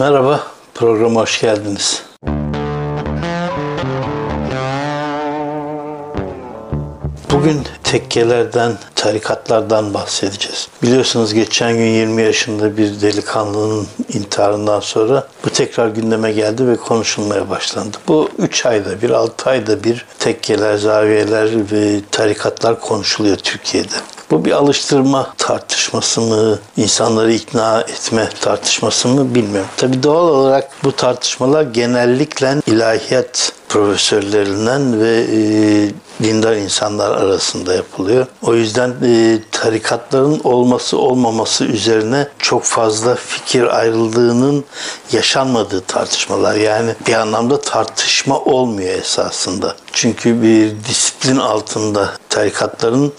Merhaba, programa hoş geldiniz. Bugün tekkelerden, tarikatlardan bahsedeceğiz. Biliyorsunuz geçen gün 20 yaşında bir delikanlının intiharından sonra bu tekrar gündeme geldi ve konuşulmaya başlandı. Bu 3 ayda bir, 6 ayda bir tekkeler, zaviyeler ve tarikatlar konuşuluyor Türkiye'de. Bu bir alıştırma tartışması mı, insanları ikna etme tartışması mı bilmiyorum. Tabi doğal olarak bu tartışmalar genellikle ilahiyat profesörlerinden ve e, dindar insanlar arasında yapılıyor. O yüzden e, tarikatların olması olmaması üzerine çok fazla fikir ayrıldığının yaşanmadığı tartışmalar. Yani bir anlamda tartışma olmuyor esasında. Çünkü bir disiplin altında tarikatların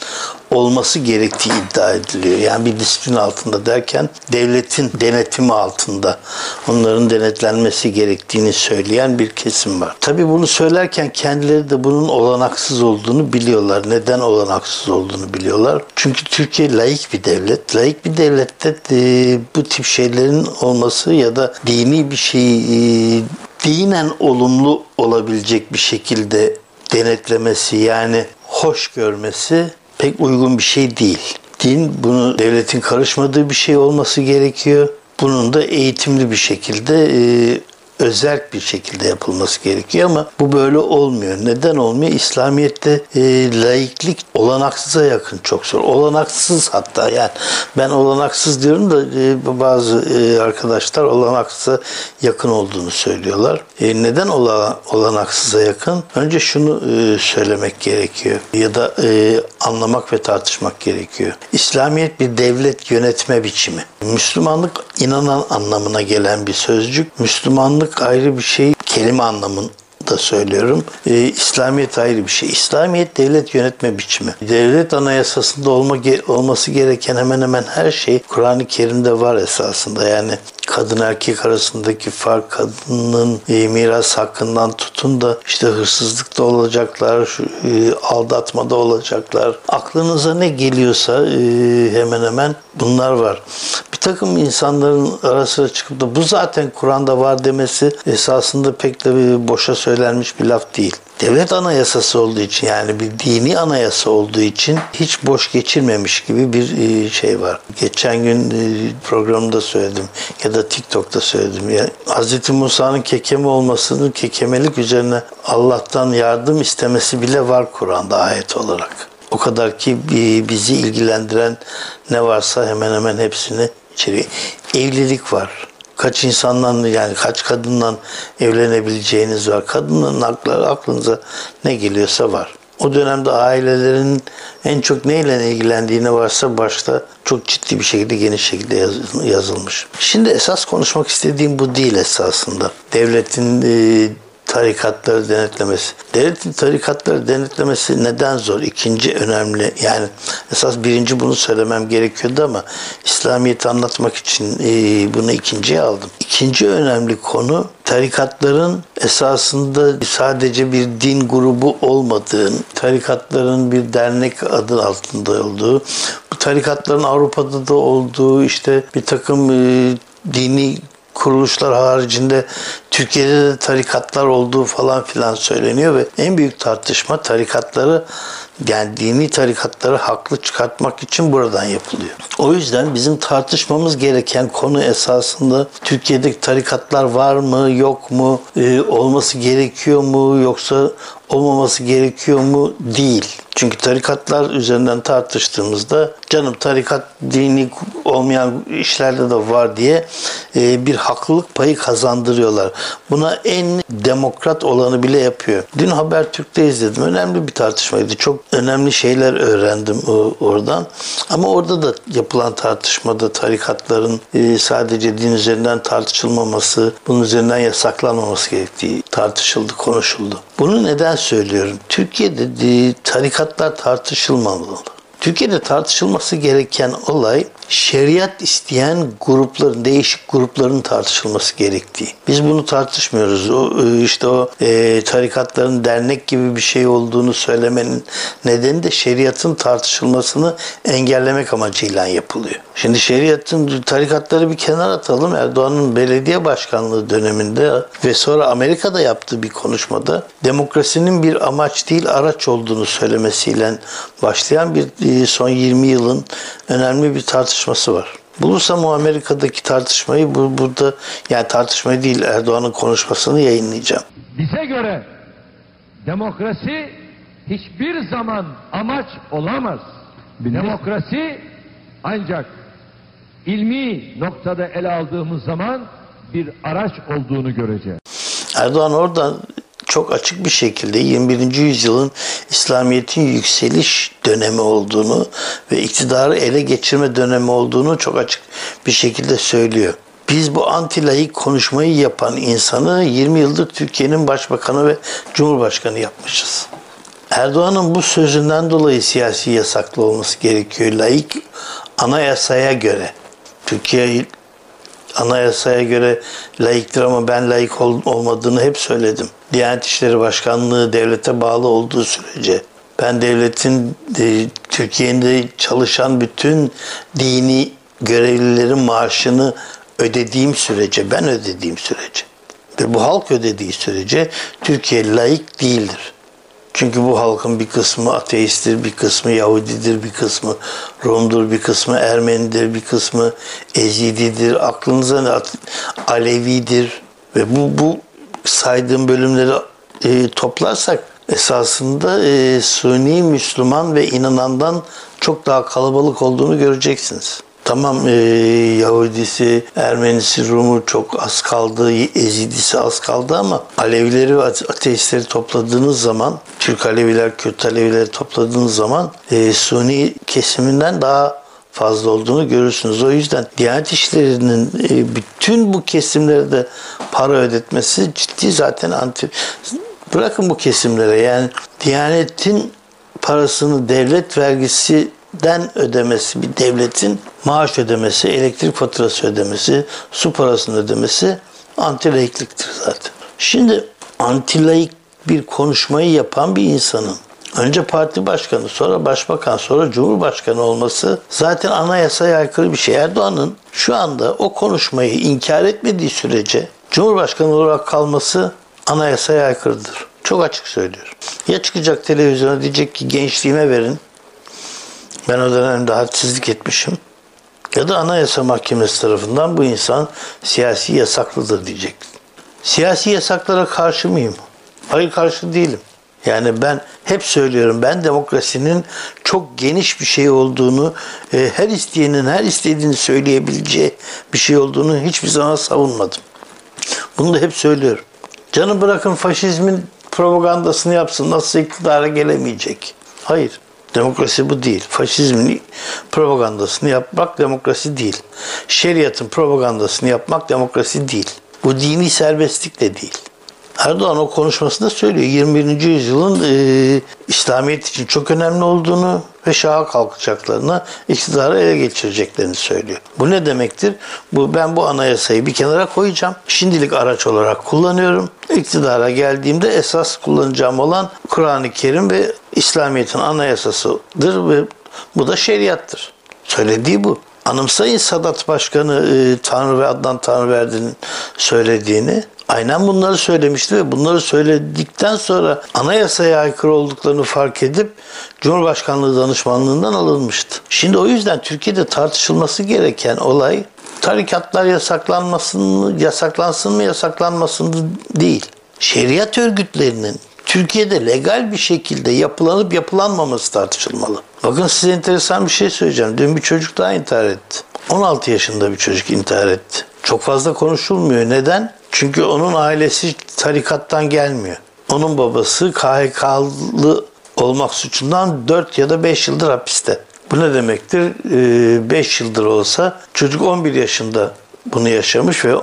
olması gerektiği iddia ediliyor. Yani bir disiplin altında derken devletin denetimi altında onların denetlenmesi gerektiğini söyleyen bir kesim var. Tabii bunu söylerken kendileri de bunun olanaksız olduğunu biliyorlar. Neden olanaksız olduğunu biliyorlar. Çünkü Türkiye layık bir devlet. Layık bir devlette de bu tip şeylerin olması ya da dini bir şeyi e, dinen olumlu olabilecek bir şekilde denetlemesi yani hoş görmesi pek uygun bir şey değil. Din bunu devletin karışmadığı bir şey olması gerekiyor. Bunun da eğitimli bir şekilde e, özel bir şekilde yapılması gerekiyor ama bu böyle olmuyor. Neden olmuyor? İslamiyet'te e, laiklik olanaksıza yakın çok zor. Olanaksız hatta yani ben olanaksız diyorum da e, bazı e, arkadaşlar olanaksıza yakın olduğunu söylüyorlar. E, neden ola, olanaksıza yakın? Önce şunu e, söylemek gerekiyor ya da e, anlamak ve tartışmak gerekiyor. İslamiyet bir devlet yönetme biçimi. Müslümanlık inanan anlamına gelen bir sözcük. Müslümanlık Müslümanlık ayrı bir şey, kelime anlamında söylüyorum. E, İslamiyet ayrı bir şey. İslamiyet devlet yönetme biçimi. Devlet anayasasında olma, olması gereken hemen hemen her şey Kur'an-ı Kerim'de var esasında. Yani kadın erkek arasındaki fark, kadının e, miras hakkından tutun da işte hırsızlıkta olacaklar, şu, e, aldatmada olacaklar. Aklınıza ne geliyorsa e, hemen hemen bunlar var. Bir takım insanların arasına çıkıp da bu zaten Kur'an'da var demesi esasında pek de bir boşa söylenmiş bir laf değil devlet anayasası olduğu için yani bir dini anayasa olduğu için hiç boş geçirmemiş gibi bir e, şey var. Geçen gün e, programda söyledim ya da TikTok'ta söyledim. Yani Hz. Musa'nın kekeme olmasının kekemelik üzerine Allah'tan yardım istemesi bile var Kur'an'da ayet olarak. O kadar ki bizi ilgilendiren ne varsa hemen hemen hepsini içeriyor. Evlilik var kaç insandan yani kaç kadından evlenebileceğiniz var. Kadının aklı, aklınıza ne geliyorsa var. O dönemde ailelerin en çok neyle ilgilendiğine varsa başta çok ciddi bir şekilde geniş şekilde yazılmış. Şimdi esas konuşmak istediğim bu değil esasında. Devletin e, tarikatları denetlemesi. Devletin tarikatları denetlemesi neden zor? İkinci önemli yani esas birinci bunu söylemem gerekiyordu ama İslamiyet'i anlatmak için e, bunu ikinciye aldım. İkinci önemli konu tarikatların esasında sadece bir din grubu olmadığın, tarikatların bir dernek adı altında olduğu, bu tarikatların Avrupa'da da olduğu işte bir takım e, dini kuruluşlar haricinde Türkiye'de de tarikatlar olduğu falan filan söyleniyor ve en büyük tartışma tarikatları yani dini tarikatları haklı çıkartmak için buradan yapılıyor. O yüzden bizim tartışmamız gereken konu esasında Türkiye'deki tarikatlar var mı, yok mu, e, olması gerekiyor mu, yoksa olmaması gerekiyor mu değil. Çünkü tarikatlar üzerinden tartıştığımızda canım tarikat dini olmayan işlerde de var diye e, bir haklılık payı kazandırıyorlar. Buna en demokrat olanı bile yapıyor. Dün Habertürk'te izledim. Önemli bir tartışmaydı. Çok önemli şeyler öğrendim oradan. Ama orada da yapılan tartışmada tarikatların e, sadece din üzerinden tartışılmaması, bunun üzerinden yasaklanmaması gerektiği tartışıldı, konuşuldu. Bunu neden söylüyorum? Türkiye'de tarikatlar tartışılmamalı. Türkiye'de tartışılması gereken olay şeriat isteyen grupların, değişik grupların tartışılması gerektiği. Biz bunu tartışmıyoruz. O, e, işte o e, tarikatların dernek gibi bir şey olduğunu söylemenin nedeni de şeriatın tartışılmasını engellemek amacıyla yapılıyor. Şimdi şeriatın tarikatları bir kenara atalım. Erdoğan'ın belediye başkanlığı döneminde ve sonra Amerika'da yaptığı bir konuşmada demokrasinin bir amaç değil araç olduğunu söylemesiyle başlayan bir son 20 yılın önemli bir tartışması var. Bulursam o Amerika'daki tartışmayı bu, burada yani tartışmayı değil Erdoğan'ın konuşmasını yayınlayacağım. Bize göre demokrasi hiçbir zaman amaç olamaz. Demokrasi ancak ilmi noktada ele aldığımız zaman bir araç olduğunu göreceğiz. Erdoğan oradan çok açık bir şekilde 21. yüzyılın İslamiyet'in yükseliş dönemi olduğunu ve iktidarı ele geçirme dönemi olduğunu çok açık bir şekilde söylüyor. Biz bu anti konuşmayı yapan insanı 20 yıldır Türkiye'nin başbakanı ve cumhurbaşkanı yapmışız. Erdoğan'ın bu sözünden dolayı siyasi yasaklı olması gerekiyor. Laik anayasaya göre. Türkiye anayasaya göre layıktır ama ben layık ol, olmadığını hep söyledim. Diyanet İşleri Başkanlığı devlete bağlı olduğu sürece ben devletin e, Türkiye'de çalışan bütün dini görevlilerin maaşını ödediğim sürece, ben ödediğim sürece ve bu halk ödediği sürece Türkiye layık değildir. Çünkü bu halkın bir kısmı ateisttir, bir kısmı Yahudidir, bir kısmı Rum'dur, bir kısmı Ermenidir, bir kısmı Ezididir, aklınıza ne Alevidir ve bu, bu saydığım bölümleri e, toplarsak esasında e, Suni Müslüman ve inanandan çok daha kalabalık olduğunu göreceksiniz. Tamam e, Yahudisi, Ermenisi, Rumu çok az kaldı, Ezidisi az kaldı ama Alevileri ve ateistleri topladığınız zaman, Türk Aleviler, Kürt Alevileri topladığınız zaman e, Suni kesiminden daha fazla olduğunu görürsünüz. O yüzden Diyanet İşleri'nin e, bütün bu kesimlere de para ödetmesi ciddi zaten anti... Bırakın bu kesimlere yani Diyanet'in parasını devlet vergisi den ödemesi, bir devletin maaş ödemesi, elektrik faturası ödemesi, su parasını ödemesi antilaikliktir zaten. Şimdi antilaik bir konuşmayı yapan bir insanın önce parti başkanı, sonra başbakan, sonra cumhurbaşkanı olması zaten anayasaya aykırı bir şey. Erdoğan'ın şu anda o konuşmayı inkar etmediği sürece cumhurbaşkanı olarak kalması anayasaya aykırıdır. Çok açık söylüyorum. Ya çıkacak televizyona diyecek ki gençliğime verin, ben o dönemde hadsizlik etmişim. Ya da Anayasa Mahkemesi tarafından bu insan siyasi yasaklıdır diyecek. Siyasi yasaklara karşı mıyım? Hayır karşı değilim. Yani ben hep söylüyorum ben demokrasinin çok geniş bir şey olduğunu, e, her isteyenin her istediğini söyleyebileceği bir şey olduğunu hiçbir zaman savunmadım. Bunu da hep söylüyorum. Canım bırakın faşizmin propagandasını yapsın nasıl iktidara gelemeyecek. Hayır. Demokrasi bu değil. Faşizmin propagandasını yapmak demokrasi değil. Şeriatın propagandasını yapmak demokrasi değil. Bu dini serbestlik de değil. Erdoğan o konuşmasında söylüyor 21. yüzyılın e, İslamiyet için çok önemli olduğunu ve şaha kalkacaklarını, iktidarı ele geçireceklerini söylüyor. Bu ne demektir? Bu ben bu anayasayı bir kenara koyacağım. Şimdilik araç olarak kullanıyorum. İktidara geldiğimde esas kullanacağım olan Kur'an-ı Kerim ve İslamiyet'in anayasasıdır ve bu da şeriattır. Söylediği bu. Anımsayın Sadat Başkanı e, Tanrı ve Adnan Tanrıverdi'nin söylediğini. Aynen bunları söylemişti ve bunları söyledikten sonra anayasaya aykırı olduklarını fark edip Cumhurbaşkanlığı danışmanlığından alınmıştı. Şimdi o yüzden Türkiye'de tartışılması gereken olay tarikatlar yasaklanmasın mı, yasaklansın mı, yasaklanmasın mı değil. Şeriat örgütlerinin Türkiye'de legal bir şekilde yapılanıp yapılanmaması tartışılmalı. Bakın size enteresan bir şey söyleyeceğim. Dün bir çocuk daha intihar etti. 16 yaşında bir çocuk intihar etti. Çok fazla konuşulmuyor. Neden? Çünkü onun ailesi tarikattan gelmiyor. Onun babası KHK'lı olmak suçundan 4 ya da 5 yıldır hapiste. Bu ne demektir? 5 ee, yıldır olsa çocuk 11 yaşında bunu yaşamış ve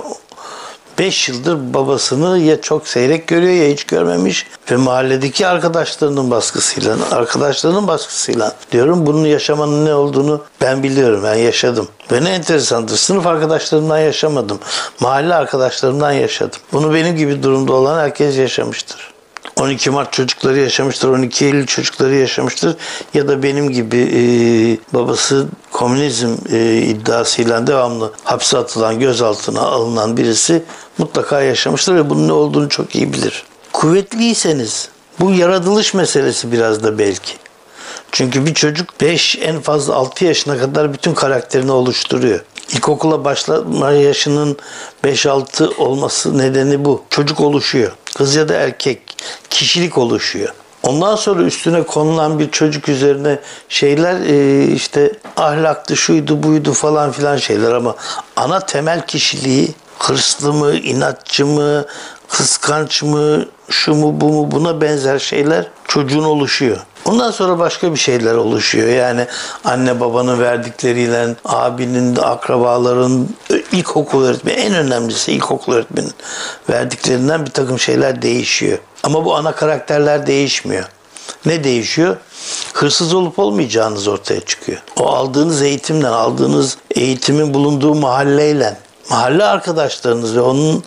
5 yıldır babasını ya çok seyrek görüyor ya hiç görmemiş ve mahalledeki arkadaşlarının baskısıyla, arkadaşlarının baskısıyla diyorum bunun yaşamanın ne olduğunu ben biliyorum, ben yaşadım. Ve ne enteresandır, sınıf arkadaşlarımdan yaşamadım, mahalle arkadaşlarımdan yaşadım. Bunu benim gibi durumda olan herkes yaşamıştır. 12 Mart çocukları yaşamıştır, 12 Eylül çocukları yaşamıştır ya da benim gibi e, babası komünizm e, iddiasıyla devamlı hapse atılan, gözaltına alınan birisi mutlaka yaşamıştır ve bunun ne olduğunu çok iyi bilir. Kuvvetliyseniz bu yaratılış meselesi biraz da belki. Çünkü bir çocuk 5 en fazla 6 yaşına kadar bütün karakterini oluşturuyor. İlkokula başlama yaşının 5-6 olması nedeni bu. Çocuk oluşuyor. Kız ya da erkek kişilik oluşuyor. Ondan sonra üstüne konulan bir çocuk üzerine şeyler e, işte ahlaktı, şuydu, buydu falan filan şeyler ama ana temel kişiliği hırslı mı, inatçı mı, kıskanç mı, şu mu, bu mu buna benzer şeyler çocuğun oluşuyor. Ondan sonra başka bir şeyler oluşuyor. Yani anne babanın verdikleriyle, abinin, akrabaların, ilkokul öğretmeni, en önemlisi ilkokul öğretmenin verdiklerinden bir takım şeyler değişiyor. Ama bu ana karakterler değişmiyor. Ne değişiyor? Hırsız olup olmayacağınız ortaya çıkıyor. O aldığınız eğitimle, aldığınız eğitimin bulunduğu mahalleyle, mahalle arkadaşlarınız ve onun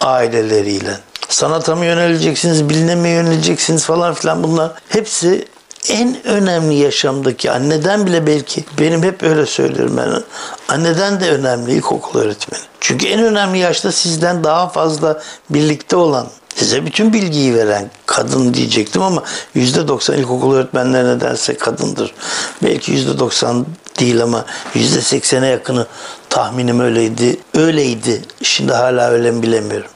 aileleriyle sanata mı yöneleceksiniz, biline mi yöneleceksiniz falan filan bunlar hepsi en önemli yaşamdaki anneden bile belki benim hep öyle söylüyorum ben anneden de önemli ilkokul öğretmeni. Çünkü en önemli yaşta sizden daha fazla birlikte olan size bütün bilgiyi veren kadın diyecektim ama %90 ilkokul öğretmenleri nedense kadındır. Belki %90 değil ama %80'e yakını tahminim öyleydi. Öyleydi. Şimdi hala öyle mi bilemiyorum.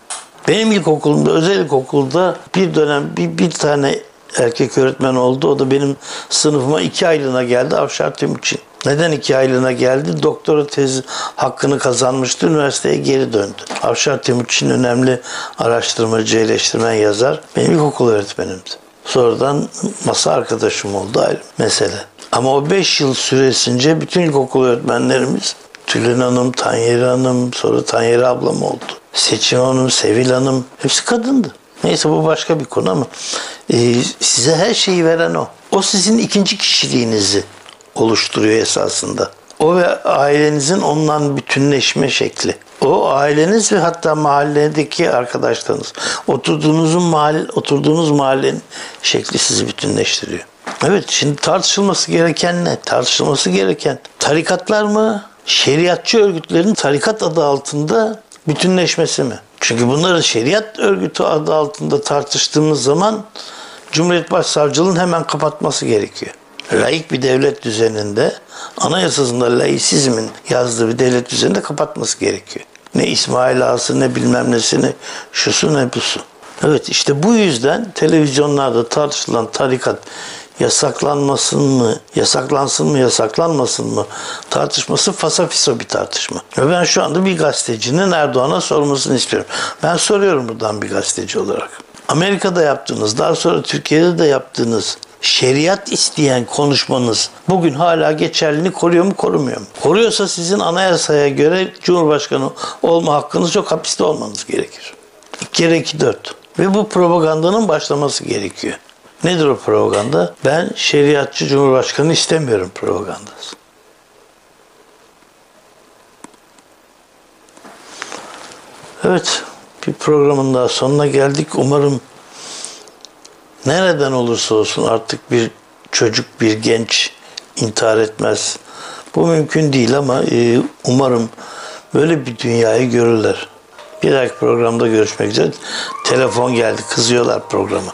Benim ilkokulumda, özel ilkokulda bir dönem bir, bir tane erkek öğretmen oldu. O da benim sınıfıma iki aylığına geldi. Avşar Timuçin. Neden iki aylığına geldi? Doktora tezi hakkını kazanmıştı. Üniversiteye geri döndü. Avşar Timuçin önemli araştırmacı, eleştirmen yazar. Benim ilkokul öğretmenimdi. Sonradan masa arkadaşım oldu ayrı mesele. Ama o beş yıl süresince bütün ilkokul öğretmenlerimiz Tülin Hanım, Tanyeri Hanım, sonra Tanyeri ablam oldu. Seçim Hanım, Sevil Hanım hepsi kadındı. Neyse bu başka bir konu ama e, size her şeyi veren o. O sizin ikinci kişiliğinizi oluşturuyor esasında. O ve ailenizin ondan bütünleşme şekli. O aileniz ve hatta mahalledeki arkadaşlarınız. Oturduğunuz mahalle, oturduğunuz mahallenin şekli sizi bütünleştiriyor. Evet şimdi tartışılması gereken ne? Tartışılması gereken tarikatlar mı? Şeriatçı örgütlerin tarikat adı altında bütünleşmesi mi? Çünkü bunları şeriat örgütü adı altında tartıştığımız zaman Cumhuriyet Başsavcılığının hemen kapatması gerekiyor. Laik bir devlet düzeninde anayasasında laisizmin yazdığı bir devlet düzeninde kapatması gerekiyor. Ne İsmail Ağası ne bilmem nesini şusu ne busu. Evet işte bu yüzden televizyonlarda tartışılan tarikat yasaklanmasın mı, yasaklansın mı, yasaklanmasın mı tartışması fasafiso bir tartışma. Ve ben şu anda bir gazetecinin Erdoğan'a sormasını istiyorum. Ben soruyorum buradan bir gazeteci olarak. Amerika'da yaptığınız, daha sonra Türkiye'de de yaptığınız şeriat isteyen konuşmanız bugün hala geçerliliğini koruyor mu korumuyor mu? Koruyorsa sizin anayasaya göre Cumhurbaşkanı olma hakkınız yok hapiste olmanız gerekir. 2 kere 2 4. Ve bu propagandanın başlaması gerekiyor. Nedir o propaganda? Ben şeriatçı cumhurbaşkanı istemiyorum propagandası. Evet, bir programın daha sonuna geldik. Umarım nereden olursa olsun artık bir çocuk, bir genç intihar etmez. Bu mümkün değil ama e, umarım böyle bir dünyayı görürler. Bir dahaki programda görüşmek üzere. Telefon geldi, kızıyorlar programa.